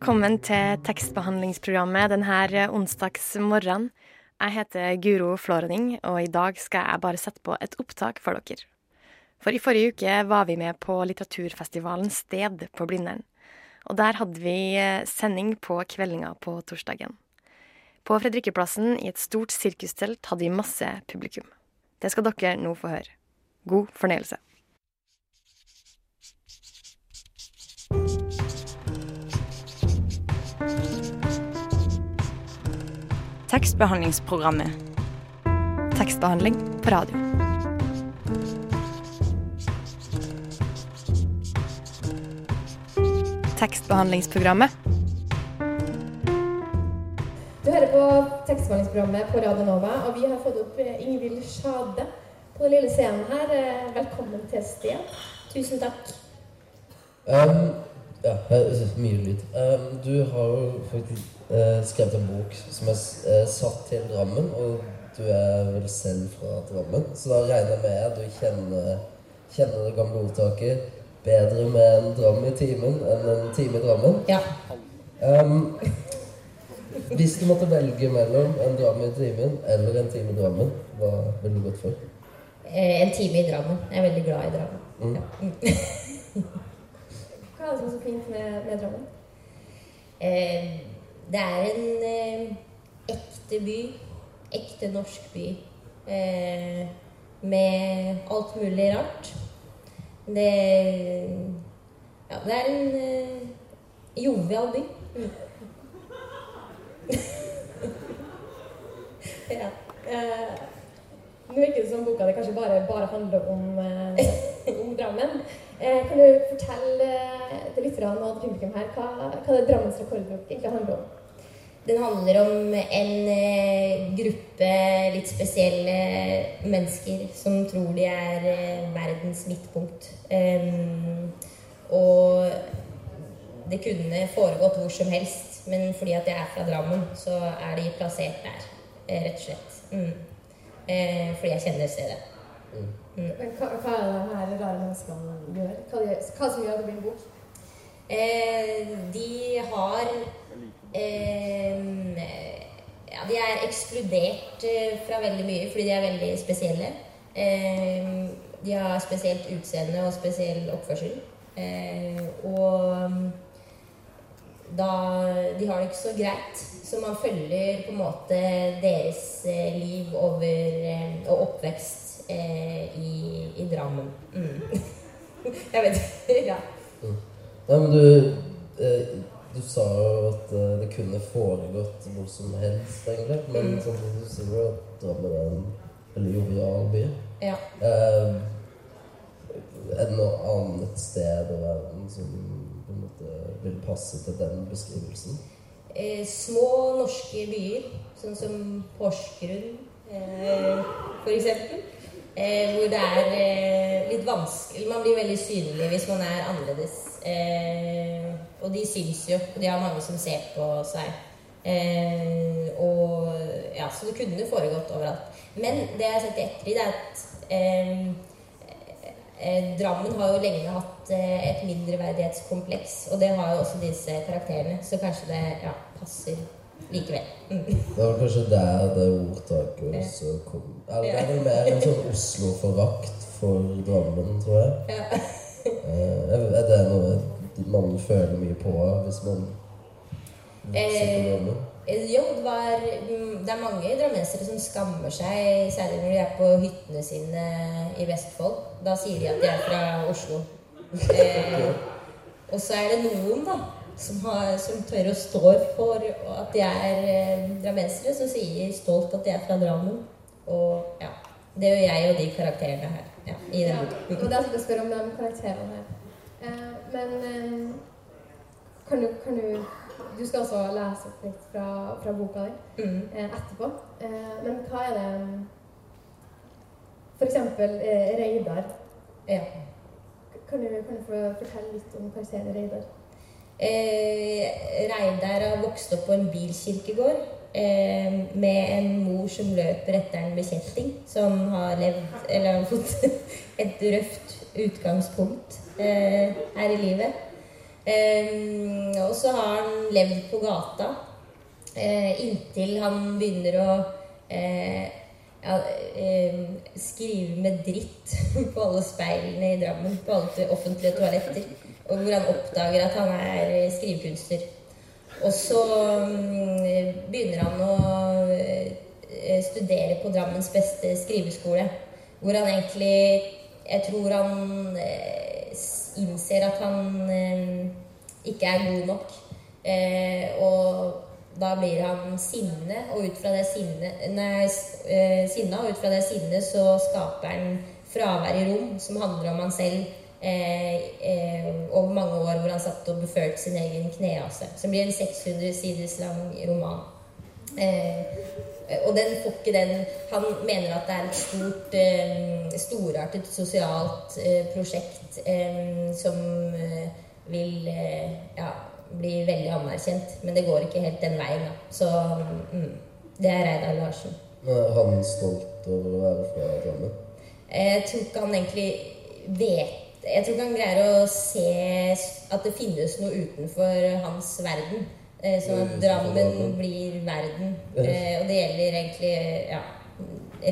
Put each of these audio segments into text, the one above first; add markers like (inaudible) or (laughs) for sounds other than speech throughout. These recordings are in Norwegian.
Velkommen til tekstbehandlingsprogrammet denne onsdagsmorgenen. Jeg heter Guro Flårening, og i dag skal jeg bare sette på et opptak for dere. For i forrige uke var vi med på litteraturfestivalen Sted på Blindern. Og der hadde vi eh, sending på kveldinga på torsdagen. På Fredrikkeplassen i et stort sirkustelt hadde vi masse publikum. Det skal dere nå få høre. God fornøyelse. Tekstbehandlingsprogrammet. Tekstbehandling på radio. Tekstbehandlingsprogrammet. Du hører på tekstbehandlingsprogrammet på Radio Nova, og vi har fått opp eh, Ingvild Sjade på den lille scenen her. Eh, Velkommen til Sten. Tusen takk. Um, ja, mye lyd. Um, du har jo faktisk eh, skrevet en bok som er eh, satt til Drammen, og du er vel selv fra Drammen, så da regner jeg med at du kjenner, kjenner det gamle ordtaket bedre med en dram i timen enn en time i Drammen. Ja. Um, hvis du måtte velge mellom en dram i timen eller en time i Drammen, hva ville du gått for? Eh, En time i Drammen. Jeg er veldig glad i Drammen. Mm. Ja. (laughs) Hva er det som er så fint med, med Drammen? Eh, det er en eh, ekte by. Ekte norsk by. Eh, med alt mulig rart. Det Ja, det er en eh, jovial by. Mm. (laughs) ja. Nå virker det som boka di kanskje bare, bare handler om, eh, om Drammen. Eh, kan du fortelle eh, til lytterne og publikum her hva, hva det Drammens rekordbok egentlig handler om? Den handler om en eh, gruppe litt spesielle mennesker som tror de er eh, verdens midtpunkt. Um, og det kunne foregått hvor som helst, men fordi at jeg er fra Drammen, så er de plassert der, eh, rett og slett. Mm. Eh, fordi jeg kjenner stedet. Men hva, hva er det her rare menneskene gjør? Hva, de, hva som gjør at det blir en bok? Eh, de har eh, Ja, de er ekskludert eh, fra veldig mye fordi de er veldig spesielle. Eh, de har spesielt utseende og spesiell oppførsel. Eh, og da De har det ikke så greit, så man følger på en måte deres eh, liv over eh, og oppvekst eh, i, i Drammen. Mm. (laughs) Jeg vet ikke. Ja. Nei, men du, eh, du sa jo at det kunne foregått hvor som helst, egentlig. Men Mm. som du sier jo at Drammen er en veldig jovial by. ja. Eh, er det noe annet sted i verden som på en måte vil passe til den beskrivelsen? Eh, små norske byer, sånn som Porsgrunn eh, f.eks. Eh, hvor det er eh, litt vanskelig Man blir veldig synlig hvis man er annerledes. Eh, og de syns jo, og de har mange som ser på seg. Eh, og ja, Så det kunne foregått overalt. Men det jeg har sett i ettertid, er at Eh, Drammen har jo lenge hatt eh, et mindreverdighetskompleks, og det har jo også disse karakterene, så kanskje det ja, passer likevel. Mm. Det var kanskje der det ordtaket også kom Eller det er vel mer en sånn Oslo-forakt for Drammen, tror jeg. Ja. Eh, er det noe man føler mye på hvis man Eh, Jo, det, var, mm, det er mange drammensere som skammer seg, særlig når de er på hyttene sine i Vestfold. Da sier de at de er fra Oslo. Eh, (laughs) og så er det noen da, som, har, som tør å stå for at de er eh, drammensere, som sier stolt at de er fra Drammen. Og ja, det gjør jeg og de karakterene her ja, i den Ja, boken. og da skal jeg spørre om de karakterene her. Eh, men eh, kan, du, kan du du skal også lese opp litt fra, fra boka di Mm. eh, etterpå. Eh, men hva er det eksempel eh, Reidar. Ja. Kan du, kan du fortelle litt om karakteren Reidar? Eh, Reidar har vokst opp på en bilkirkegård eh, med en mor som løper etter en bekjetting, som har levd Eller har fått (laughs) et røft utgangspunkt eh, her i livet. Eh, og så har han levd på gata eh, inntil han begynner å eh, ja, eh, skrive med dritt (laughs) på alle speilene i Drammen. På alle offentlige toaletter. Og hvor han oppdager at han er eh, skrivekunstner. Og så mm, begynner han å eh, studere på Drammens beste skriveskole. Hvor han egentlig Jeg tror han eh, innser at han eh, ikke er god nok. Eh, og da blir han sinne, og ut fra det sinnet nei, eh, og ut fra det sinnet så skaper han fravær i rom som handler om han selv eh, eh, over mange år hvor han satt og befølte sin egen knease. Som blir en 600 siders lang roman. Eh, og den får ikke den Han mener at det er et stort, eh, storartet sosialt eh, prosjekt eh, som eh, vil eh, ja, bli veldig anerkjent. Men det går ikke helt den veien. Da. Så mm, det er Reidar Larsen. Er han stolt over å være fra Drammen? Jeg tror ikke han egentlig vet Jeg tror ikke han greier å se at det finnes noe utenfor hans verden. Eh, Sånn at Drammen Drammen. blir verden. Eh, Og det gjelder egentlig ja,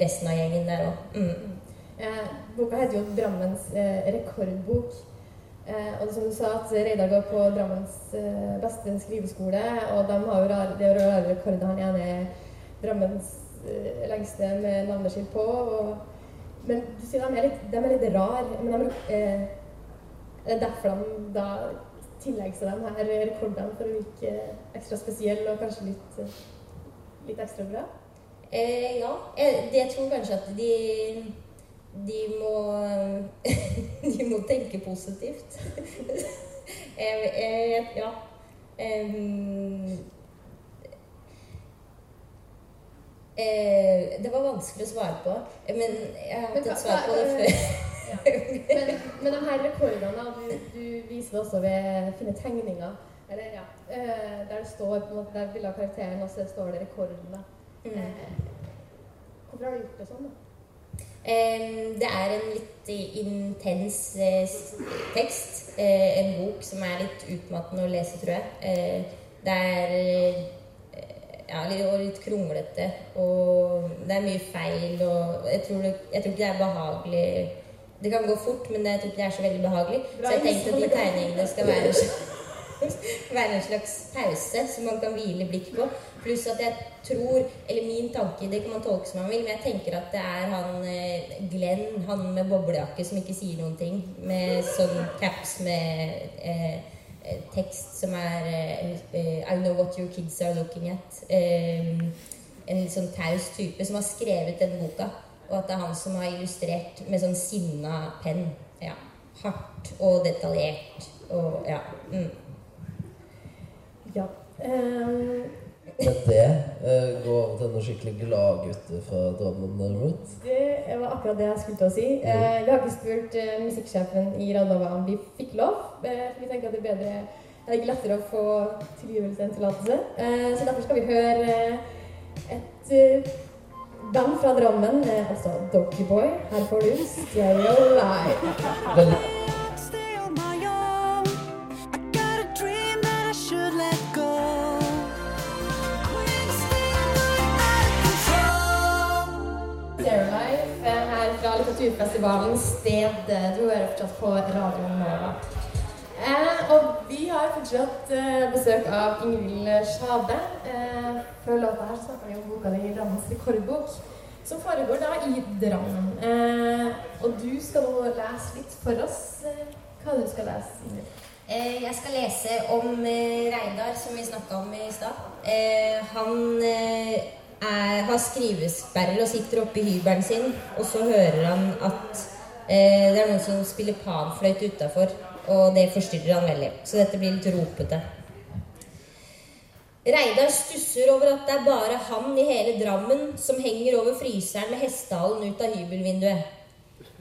resten av gjengen der òg. Mm. Eh, boka heter jo 'Drammens eh, rekordbok'. Eh, og som du sa, at Reidar går på Drammens eh, beste skriveskole. Og de har jo rare, det rare rekorder. Han ene er Drammens eh, lengste med navneskilt på. Og, men du sier de er litt, de er litt rare. Men de, eh, det er derfor de da tillegger seg de her rekordene for å virke ekstra spesielle og kanskje litt, eh, litt ekstra bra. Eh, ja. Jeg, jeg tror kanskje at de de må (laughs) De må tenke positivt. (laughs) eh, eh, ja. Eh, det var vanskelig å svare på, men jeg har hatt et svar på det før. (laughs) Ja. Men, men de her rekordene, du, du viser det også ved fine tegninger. Eller, ja, eh, der det står på en måte, der bildet av karakteren, og så står det rekorden. da. Mm. Eh, Hvorfor har du gjort det sånn? da? Det er en litt intens eh, tekst. Eh, en bok som er litt utmattende å lese, tror jeg. Det er ja, litt, og litt kronglete, og det er mye feil. Og jeg tror, det, jeg tror ikke det er behagelig Det kan gå fort, men jeg tror ikke det er så veldig behagelig. Bra Så jeg tenkte at de tegningene skal være (laughs) være en slags pause som man kan hvile blikk på. Pluss at jeg tror, eller min tanke, det kan man tolke som man vil, men jeg tenker at det er han eh, Glenn, han med boblejakke som ikke sier noen ting, med sånn caps med eh, eh, tekst som er eh, eh, I know what your kids are looking at. Eh, en litt sånn taus type som har skrevet denne boka, og at det er han som har illustrert med sånn sinna penn. Ja. Hardt og detaljert og ja. Mm. Ja. Um. Men det uh, går over til noen skikkelig gladgutter fra Drammen, derimot. det var akkurat det jeg skulle til å si. Eh, vi har ikke spurt uh, musikksjefen i Radnova om vi fikk lov. Eh, vi tenker at det er bedre det er ikke lettere å få tilgivelse enn tillatelse. Eh, så derfor skal vi høre eh, et eh, band fra Drammen, altså Doggybboy. Her får du Stereo Live. Her fra litteraturfestivalen Sted. Du hører fortsatt på Radio Nova. Eh, og vi har fortsatt eh, besøk av Ingvild Sjade. Eh, før låta her snakka vi om boka di 'Drammens rekordbok', som foregår da i Drammen. Eh, og du skal nå lese litt for oss. Eh, hva du skal lese, Ingrid. Eh, Jeg skal lese om eh, Reidar, som vi snakka om i stad. Han er, har skrivesperre og sitter oppe i hybelen sin, og så hører han at det er noen som spiller panfløyte utafor, og det forstyrrer han veldig. Så dette blir litt ropete. Reidar stusser over at det er bare han i hele Drammen som henger over fryseren med hestehalen ut av hybelvinduet.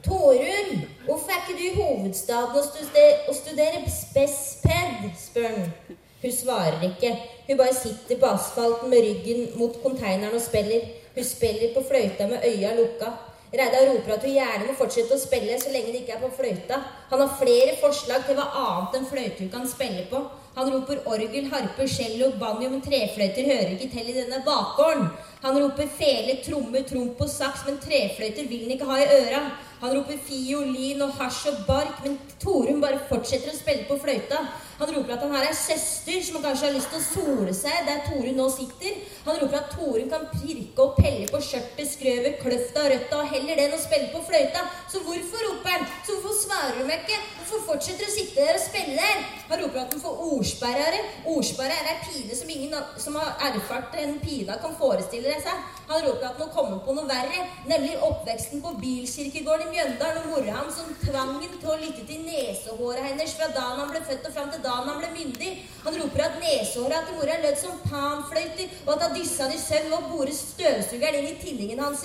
Torunn, hvorfor er ikke du i hovedstaden og studerer, studerer spesped? spør han. Hun svarer ikke. Hun bare sitter på asfalten med ryggen mot konteineren og spiller. Hun spiller på fløyta med øya lukka. Reidar roper at hun gjerne må fortsette å spille så lenge det ikke er på fløyta. Han har flere forslag til hva annet enn fløyte hun kan spille på. Han roper orgel, harpe, cello, banjo, men trefløyter hører ikke til i denne bakgården. Han roper fele, tromme, tromp og saks, men trefløyter vil han ikke ha i øra. Han roper fiolin og hasj og bark, men Torunn bare fortsetter å spille på fløyta. Han roper at han har ei søster som kanskje har lyst til å sole seg der Torunn nå sitter. Han roper at Torunn kan pirke og pelle på skjørtet, skrøvet, kløfta, røtta og heller den og spille på fløyta. Så hvorfor roper han? Så hvorfor svarer han meg ikke? Hvorfor fortsetter å sitte der og spille der? Han roper at han får ordsperrere. Ordsperre er ei pine som ingen som har erfart en pina kan forestille seg. Han roper at han kommer på noe verre, nemlig oppveksten på Bilkirkegården Mjøndalen og mora hans som tvang ham til å lytte til nesehåret hennes fra dagen han ble født og fram til dagen han ble myndig. Han roper at nesehåra til mora lød som panfløyter, og at han dyssa i søvn og boret støvsugeren inn i tinningen hans.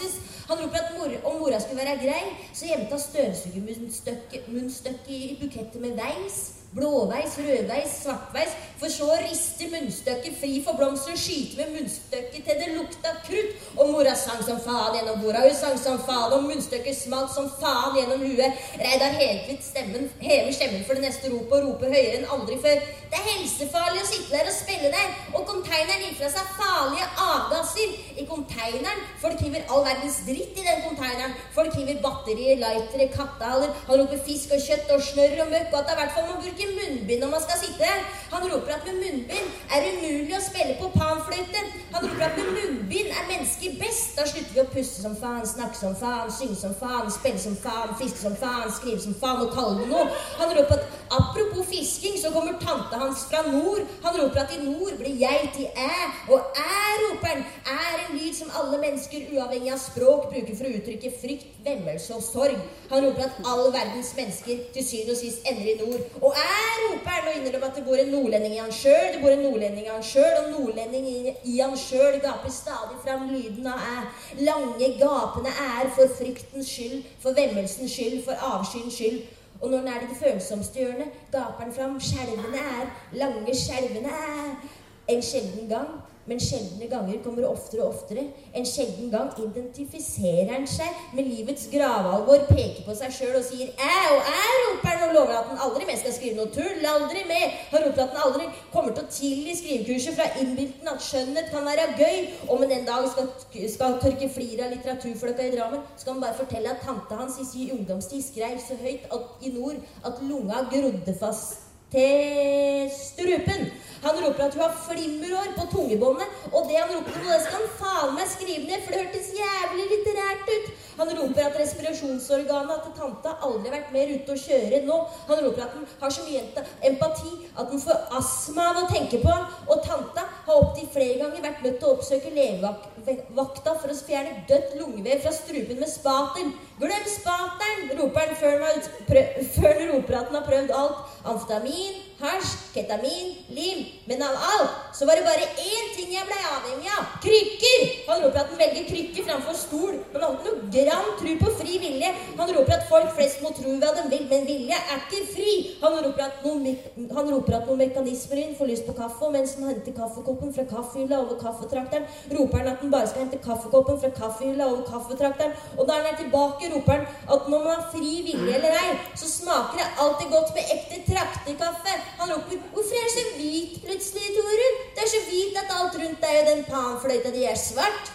Han roper at mor, om mora skulle være grei, så gjemte han støvsugermunnstykket i bukettet med veis. Blåveis, rødveis, svartveis, for så å riste munnstykket fri for blomster og skyte med munnstykket til det lukta krutt. Og mora sang som faen gjennom borda, hun sang som faen, og munnstykket smalt som faen gjennom huet. Reidar Helkvitt stemmen, hever stemmen for det neste ropet og roper høyere enn aldri før. Det er helsefarlig å sitte der og spille der, og konteineren gir fra seg farlige avgasser. I konteineren Folk hiver all verdens dritt i den konteineren. Folk hiver batterier, lightere, kattehaler. Han roper fisk og kjøtt og snørr og møkk, og at det i hvert fall må bruke munnbind når man skal sitte. Han roper at med munnbind er det umulig å spille på panfløyte. Han roper at med munnbind er mennesker best. Da slutter vi å puste som faen, snakke som faen, synge som faen, spille som faen, fiske som faen, skrive som faen og kalle det noe. Han roper at apropos fisking, så kommer tante hans fra nord. Han roper at i nord blir jeg til æ, og æ, roper han, er en lyd som alle mennesker, uavhengig av språk, bruker for å uttrykke frykt, vemmelse og sorg. Han roper at all verdens mennesker til syvende og sist ender i nord. Og æ, roper han, og innrømmer at det bor en nordlending i han sjøl, det bor en nordlending i han sjøl, og nordlending i, han sjøl gaper stadig fram lyden av æ. Lange, gapende æ-er for fryktens skyld, for vemmelsens skyld, for avskyens skyld. Og når den er i det følsomste hjørnet, gaper den fram skjelvende æ, lange, skjelvende æ. En sjelden gang, men sjeldne ganger kommer oftere og oftere. En sjelden gang identifiserer han seg med livets gravalvor, peker på seg sjøl og sier æ og æ, roper han og lover at han aldri mer skal skrive noe tull. Aldri mer. Han roper at han aldri kommer til å tilgi skrivekurset fra innbilten at skjønnhet kan være gøy. Om han en dag skal, skal tørke flir av litteraturfløkka i Drammen, skal han bare fortelle at tante hans i sin ungdomstid skrev så høyt at, i nord at lunga grodde fast til strupen. Han roper at hun har flimmerhår på tungebåndet, og det han roper nå, det skal han faen meg skrive ned, for det hørtes jævlig litterært ut. Han roper at respirasjonsorganet til tante aldri har vært mer ute å kjøre enn nå. Han roper at han har så mye empati at han får astma av å tenke på ham. Og tanta har opptil flere ganger vært nødt til å oppsøke legevakta for å fjerne dødt lungevev fra strupen med spatel. Glem spatelen, roper han før han, før han roper at han har prøvd alt. Amfetamin, hasj, ketamin, lim. Men av alt så var det bare én ting jeg ble avhengig av. Krykker! Han roper at han velger krykker framfor stol. Men han har ikke noe grann tru på fri vilje. Han roper at folk flest må tro hva de vil, men vilje er ikke fri. Han roper at noen, han roper at noen mekanismer inn får lyst på kaffe, og mens han henter kaffekoppen fra kaffehylla over kaffetrakteren, roper han at han bare skal hente kaffekoppen fra kaffehylla over kaffetrakteren. Og da han er tilbake, roper han at når man har fri vilje eller ei, så smaker det alltid godt med ekte traktekaffe. Han roper 'Hvorfor er det så hvit plutselig, Torunn?' 'Det er så hvit at alt rundt deg og den panfløyta di er svart.'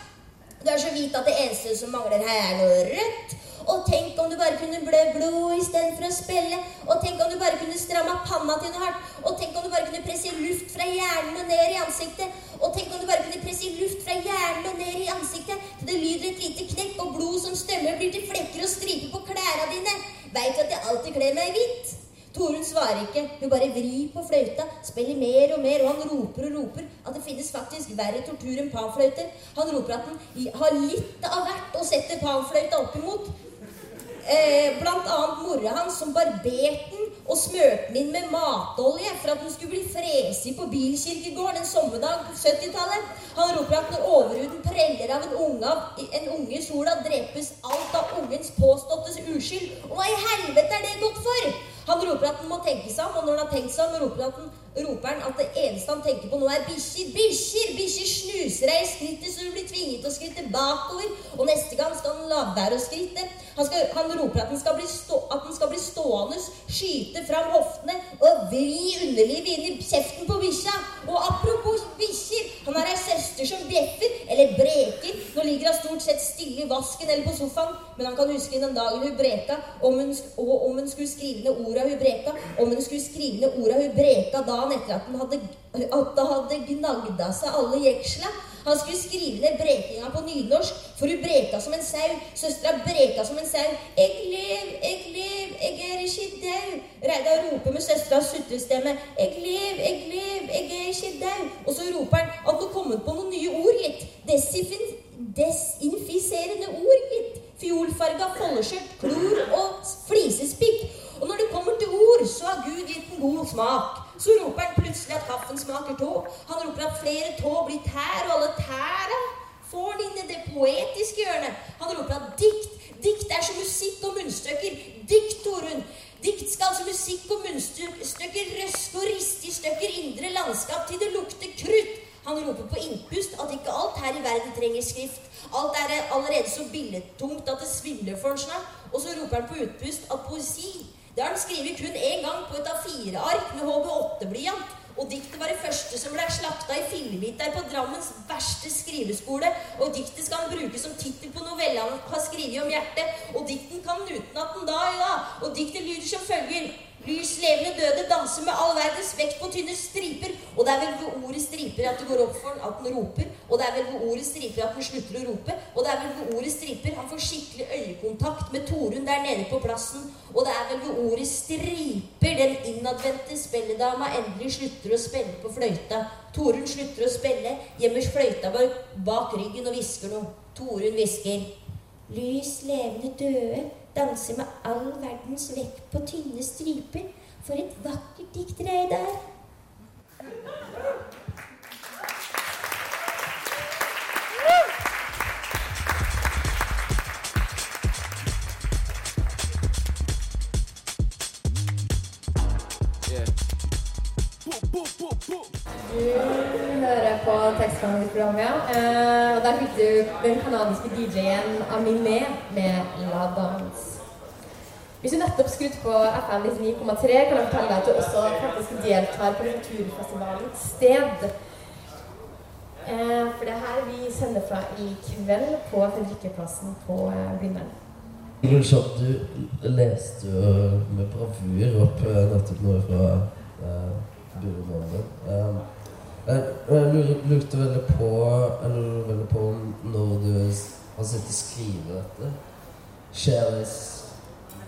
'Du er så hvit at det eneste som mangler her, er noe rødt.' Og tenk om du bare kunne blø blod istedenfor å spille. Og tenk om du bare kunne stramma panna til noe hardt. Og tenk om du bare kunne presse luft fra hjernen og ned i ansiktet. Og tenk om du bare kunne presse luft fra hjernen og ned i ansiktet til det lyder et lite knekk, og blod som strømmer blir til flekker og striper på klærne dine. Veit du at jeg alltid kler meg i hvitt? Torunn svarer ikke. Hun bare vrir på fløyta, spiller mer og mer, og han roper og roper at det finnes faktisk verre tortur enn panfløyter. Han roper at han har litt av hvert å sette panfløyta opp imot. Eh, blant annet mora hans som barberte den og smørte den inn med matolje for at den skulle bli fresig på bilkirkegården en sommerdag på 70-tallet. Han roper at når overhuden preller av en unge, en unge i sola, drepes alt av ungens påståtte uskyld. Og hva i helvete er det godt for? Han roper at han må tenke seg om, og når han har tenkt seg om, roper han, roper han at det eneste han tenker på nå, er bikkjer. Bikkjer! Bikkjer snuser deg i skrittet så du blir tvinget til å skritte bakover. Og neste gang skal han la være å skritte. Han, skal, han roper at den, skal bli skal bli stående, skyte fram hoftene og vri underlivet inn i kjeften på bikkja. Og apropos bikkjer, han har ei søster som bjeffer, eller breker. Nå ligger hun stort sett stille i vasken eller på sofaen, men han kan huske den dagen hun breka, om hun, og om hun skulle skrive ned orda hun breka, om hun skulle skrive ned orda hun breka dagen etter at hadde, at det hadde gnagd av seg alle jeksla. Han skulle skrive ned brekinga på nynorsk, for hun breka som en sau. Søstera breka som en sau. 'Eg lev, eg lev, eg er ikkje dau'. Reidar roper med søsteras sutrestemme. 'Eg lev, eg lev, eg er ikkje dau'. Og så roper han at det kommet på noen nye ord, gitt. Desinfiserende ord, gitt. Fiolfarga foldeskjørt, klor og flisespikk. Og når det kommer til ord, så har Gud gitt en god smak. Så roper han plutselig at kaffen smaker tå. Han roper at flere tå blir tær, og alle tæra får han inn i det poetiske hjørnet. Han roper at dikt, dikt er som musikk og munnstykker. Dikt, Torunn. Dikt skal som musikk og munnstykker røske og riste i stykker indre landskap til det lukter krutt. Han roper på innpust at ikke alt her i verden trenger skrift. Alt er allerede så billedtungt at det svimler for en snart. Og så roper han på utpust at poesi det har han skrevet kun én gang på et A4-ark med HB8-blyant. Og diktet var det første som ble slakta i fillebiter på Drammens verste skriveskole. Og diktet skal han bruke som tittel på novella han har skrevet om hjertet. Og dikten kan han utenat i dag, ja. Og diktet lyder som følger. Lys levende døde danser med all verdens vekt på tynne striper. Og det er vel ved ordet striper at det går opp for han at han roper. Og det er vel ved ordet striper at han slutter å rope. Og det er vel ved ordet striper han får skikkelig øyekontakt med Torunn der nede på plassen. Og det er vel ved ordet striper den innadvendte spilledama endelig slutter å spille på fløyta. Torunn slutter å spille, gjemmer fløyta bak ryggen og hvisker noe. Torunn hvisker. Lys levende døde danser med all verdens vekt på tynne striper. For et vakkert dikt, Reidar. På tekstbehandlingsprogrammet. Eh, og der fikk du den kanadiske DJ-en Aminé med La Dance. Hvis du nettopp skrudde på FM 99,3, kan jeg fortelle deg at du også faktisk deltar på Kulturfestivalen Sted. Eh, for det er her vi sender fra i kveld på Fredrikkeplassen på eh, Blindern. Kjapt, du leste jo med bravur opp eh, nettopp noe fra eh, Buremålet. Um, jeg, lurte veldig på veldig på når du har sittet og skrevet dette, skjer det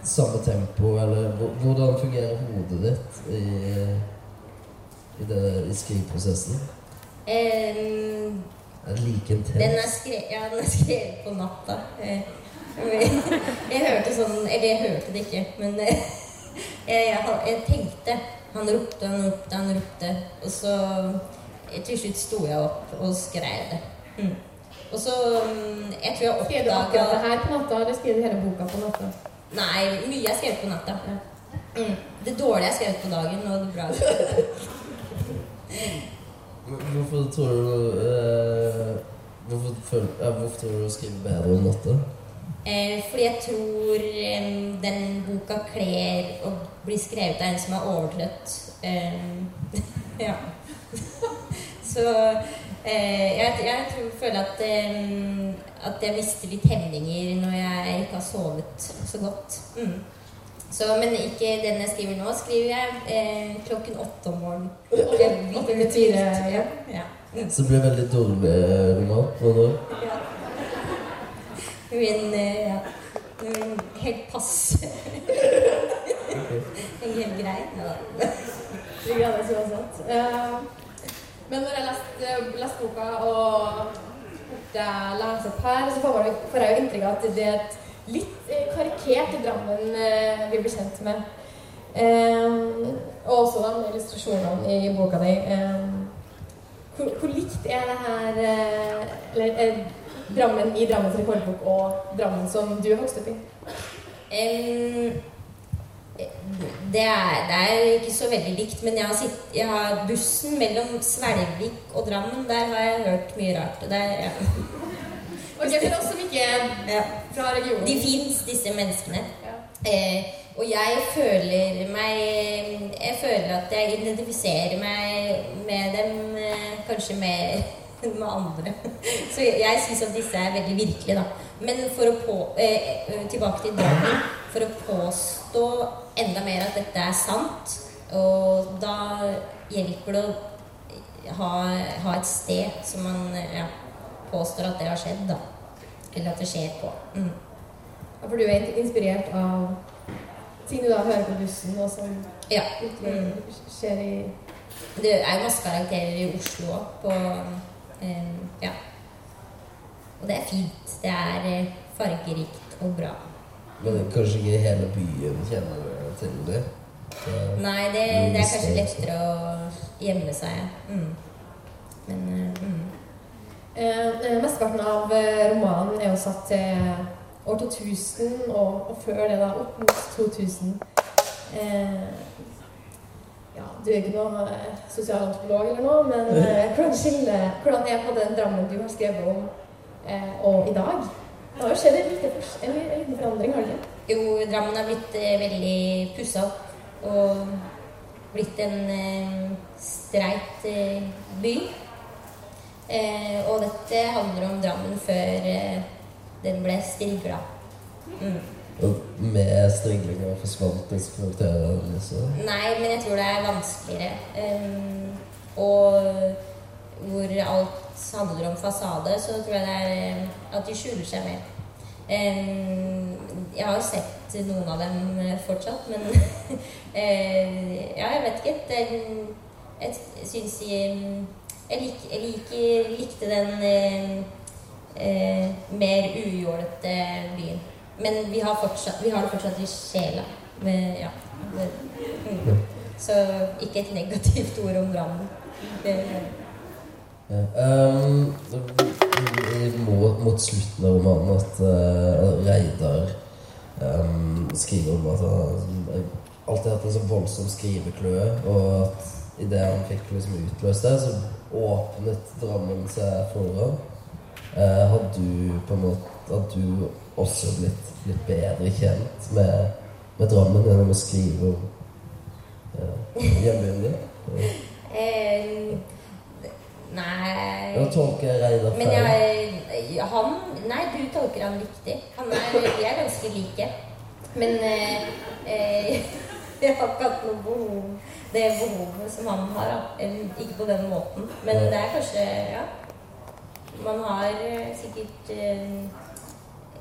samme tempo, eller hvordan fungerer hodet ditt i, i, det, i skriveprosessen? Um, Er det like Den er skrevet, ja, den er skrevet på natta. Jeg, Jeg hørte sånn Eller jeg hørte det ikke, men eh, jeg, jeg, jeg tenkte Han ropte, han ropte, han ropte. Og så eh, til slutt sto jeg opp og skrev det. Mm. Og så mm, Jeg tror jeg Skrev du akkurat det her på natta, eller skrev du hele boka på natta? Nei, mye er skrevet på natta. Mm. Det dårlige er skrevet på dagen, og det bra (laughs) er skrevet Hvorfor tror du eh, hvorfor, føl, ja, hvorfor tror du du skriver bedre om natta? Eh, fordi jeg tror eh, den boka kler å bli skrevet av en som er overtrøtt. (laughs) Ja. (laughs) Så jeg, jeg tror, føler at, eh, at jeg mister litt hemninger når jeg ikke har sovet så godt. Mm. Så, men ikke den jeg skriver nå. Skriver jeg eh, klokken åtte om morgenen. Åtte til fire, ja. ja. Mm. Så det blir veldig dårlig roman. nå? da? Ja. Min, eh, ja. Min helt passe. (laughs) En helt grei. Ja. Det gleder jeg meg uansett. Men når jeg leste, leste boka og jeg leser opp her, så får, man, får jeg jo inntrykk av at det er et litt eh, karikert Drammen eh, vi blir kjent med. Eh, og også da illustrasjonene i boka di. Um, hvor, hvor likt er det her Eller er Drammen i Drammens rekordbok og Drammen som du vokste vokst opp i? Em, det, er, det er ikke så veldig likt, men jeg har, sitt, jeg har bussen mellom Svelvik og Drammen. Der har jeg hørt mye rart. og Det er, ja. Ok, For oss som ikke er fra regionen De fins, disse menneskene. Ja. Eh, og jeg føler meg Jeg føler at jeg identifiserer meg med dem eh, kanskje mer (laughs) enn med andre. (laughs) Så jeg syns at disse er veldig virkelige, da. Men for å på, eh, eh, tilbake til Drammen. For å påstå enda mer at dette er sant, og da hjelper det å ha, ha et sted som man ja, påstår at det har skjedd, da. Eller at det skjer på. Mm. Ja, For du er inspirert av ting du da hører på bussen, og som Ja. mm. skjer i Det er jo masse karakterer i Oslo òg, på um, Ja. Og det er fint. Det er eh, fargerikt og bra. Men kanskje ikke hele byen kjenner til det? Så- Nei, det, det er kanskje lettere å gjemme seg. Mm. Men eh, mm. Eh, eh, Mesteparten av eh, romanen er jo satt til år 2000, og, og før det da opp mot 2000. Eh, ja, du er ikke noe sosialantropolog eller noe, men (laughs) eh, hvordan, skille, hvordan er på den Drammen du har skrevet om, eh, og i dag? Det har jo skjedd en liten forandring, har det ikke? Jo, Drammen har blitt eh, veldig pussa opp. Og blitt en eh, streit eh, by. Og dette handler om Drammen før den ble strigla. Mm. Og med striglinga og karakterene også? Nei, men jeg tror det er vanskeligere. Og hvor alt handler om fasade, så tror jeg det er at de skjuler seg mer. Um, jeg har jo sett noen av dem eh, fortsatt, men (laughs) eh, Ja, jeg vet ikke. Den, jeg syns jeg, jeg, lik, jeg liker, likte den eh, eh, mer ujålete byen. Men vi har, fortsatt, vi har det fortsatt i sjela. Men, ja. Mm. Så ikke et negativt ord om Drammen. Ja. Um, mot, mot slutten av romanen at uh, Reidar um, skriver om at han alltid hatt en så voldsom skrivekløe, og at idet han fikk liksom utløst det, så åpnet Drammen seg for ham. Uh, har du på en måte Har du også blitt, blitt bedre kjent med, med Drammen gjennom å skrive om uh, hjembyen din? Ja. (laughs) Nei Eller tolker jeg Reidar Men jeg, han Nei, du tolker han riktig. Han er, vi er ganske like. Men eh, eh, (laughs) jeg har ikke hatt noe behov det behovet som han har. da. Ikke på den måten. Men det er kanskje Ja. Man har eh, sikkert eh,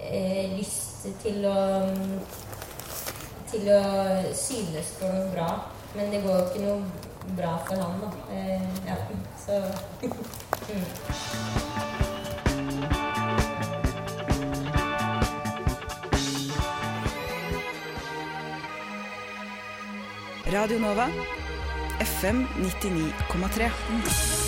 eh, lyst til å Til å synes for noe bra. Men det går jo ikke noe bra for han, da. Eh, ja. Så mm. (laughs) Radio Nova. FM 99,3.